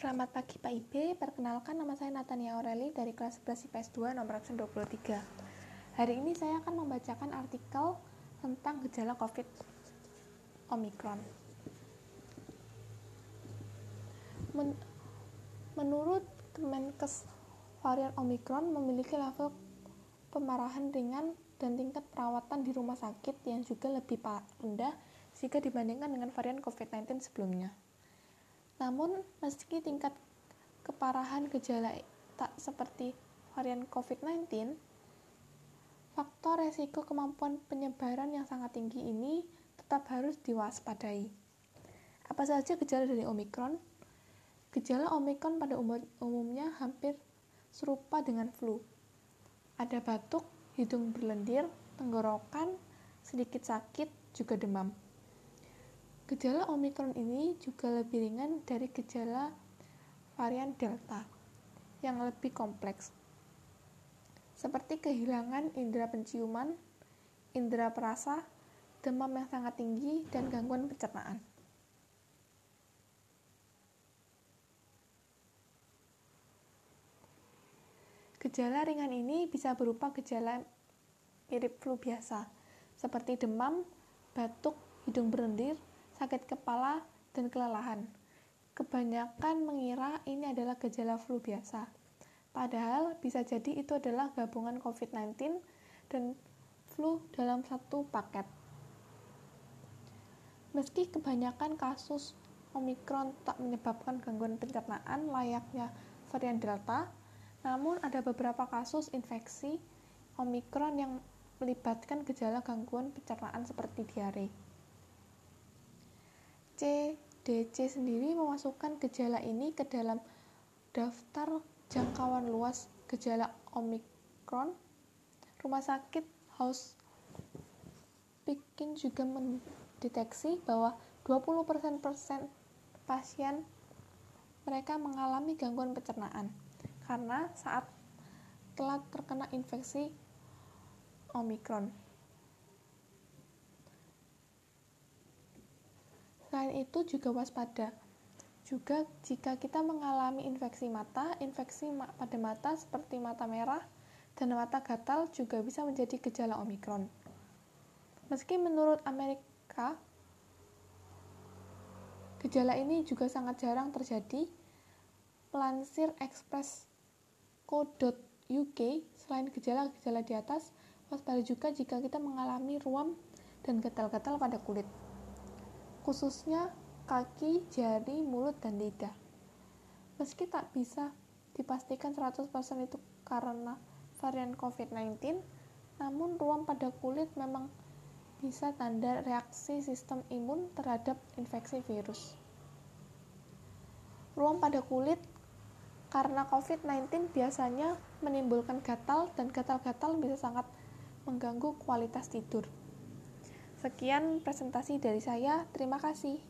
Selamat pagi Pak IB, perkenalkan nama saya Natania Aureli dari kelas 11 IPS 2 nomor absen 23. Hari ini saya akan membacakan artikel tentang gejala COVID Omicron. Men menurut Kemenkes, varian Omicron memiliki level pemarahan ringan dan tingkat perawatan di rumah sakit yang juga lebih rendah jika dibandingkan dengan varian COVID-19 sebelumnya. Namun, meski tingkat keparahan gejala tak seperti varian COVID-19, faktor resiko kemampuan penyebaran yang sangat tinggi ini tetap harus diwaspadai. Apa saja gejala dari Omicron? Gejala Omicron pada umum, umumnya hampir serupa dengan flu. Ada batuk, hidung berlendir, tenggorokan, sedikit sakit, juga demam. Gejala Omicron ini juga lebih ringan dari gejala varian Delta yang lebih kompleks, seperti kehilangan indera penciuman, indera perasa, demam yang sangat tinggi, dan gangguan pencernaan. Gejala ringan ini bisa berupa gejala mirip flu biasa, seperti demam, batuk, hidung berlendir, sakit kepala, dan kelelahan. Kebanyakan mengira ini adalah gejala flu biasa. Padahal bisa jadi itu adalah gabungan COVID-19 dan flu dalam satu paket. Meski kebanyakan kasus Omicron tak menyebabkan gangguan pencernaan layaknya varian Delta, namun ada beberapa kasus infeksi Omicron yang melibatkan gejala gangguan pencernaan seperti diare. CDC sendiri memasukkan gejala ini ke dalam daftar jangkauan luas gejala Omicron. Rumah sakit House Pikin juga mendeteksi bahwa 20% pasien mereka mengalami gangguan pencernaan karena saat telah terkena infeksi Omicron. Selain itu juga waspada. Juga jika kita mengalami infeksi mata, infeksi pada mata seperti mata merah dan mata gatal juga bisa menjadi gejala Omikron. Meski menurut Amerika, gejala ini juga sangat jarang terjadi, melansir express.co.uk, selain gejala-gejala di atas, waspada juga jika kita mengalami ruam dan gatal-gatal pada kulit khususnya kaki, jari, mulut, dan lidah. Meski tak bisa dipastikan 100% itu karena varian COVID-19, namun ruam pada kulit memang bisa tanda reaksi sistem imun terhadap infeksi virus. Ruam pada kulit karena COVID-19 biasanya menimbulkan gatal dan gatal-gatal bisa sangat mengganggu kualitas tidur. Sekian presentasi dari saya. Terima kasih.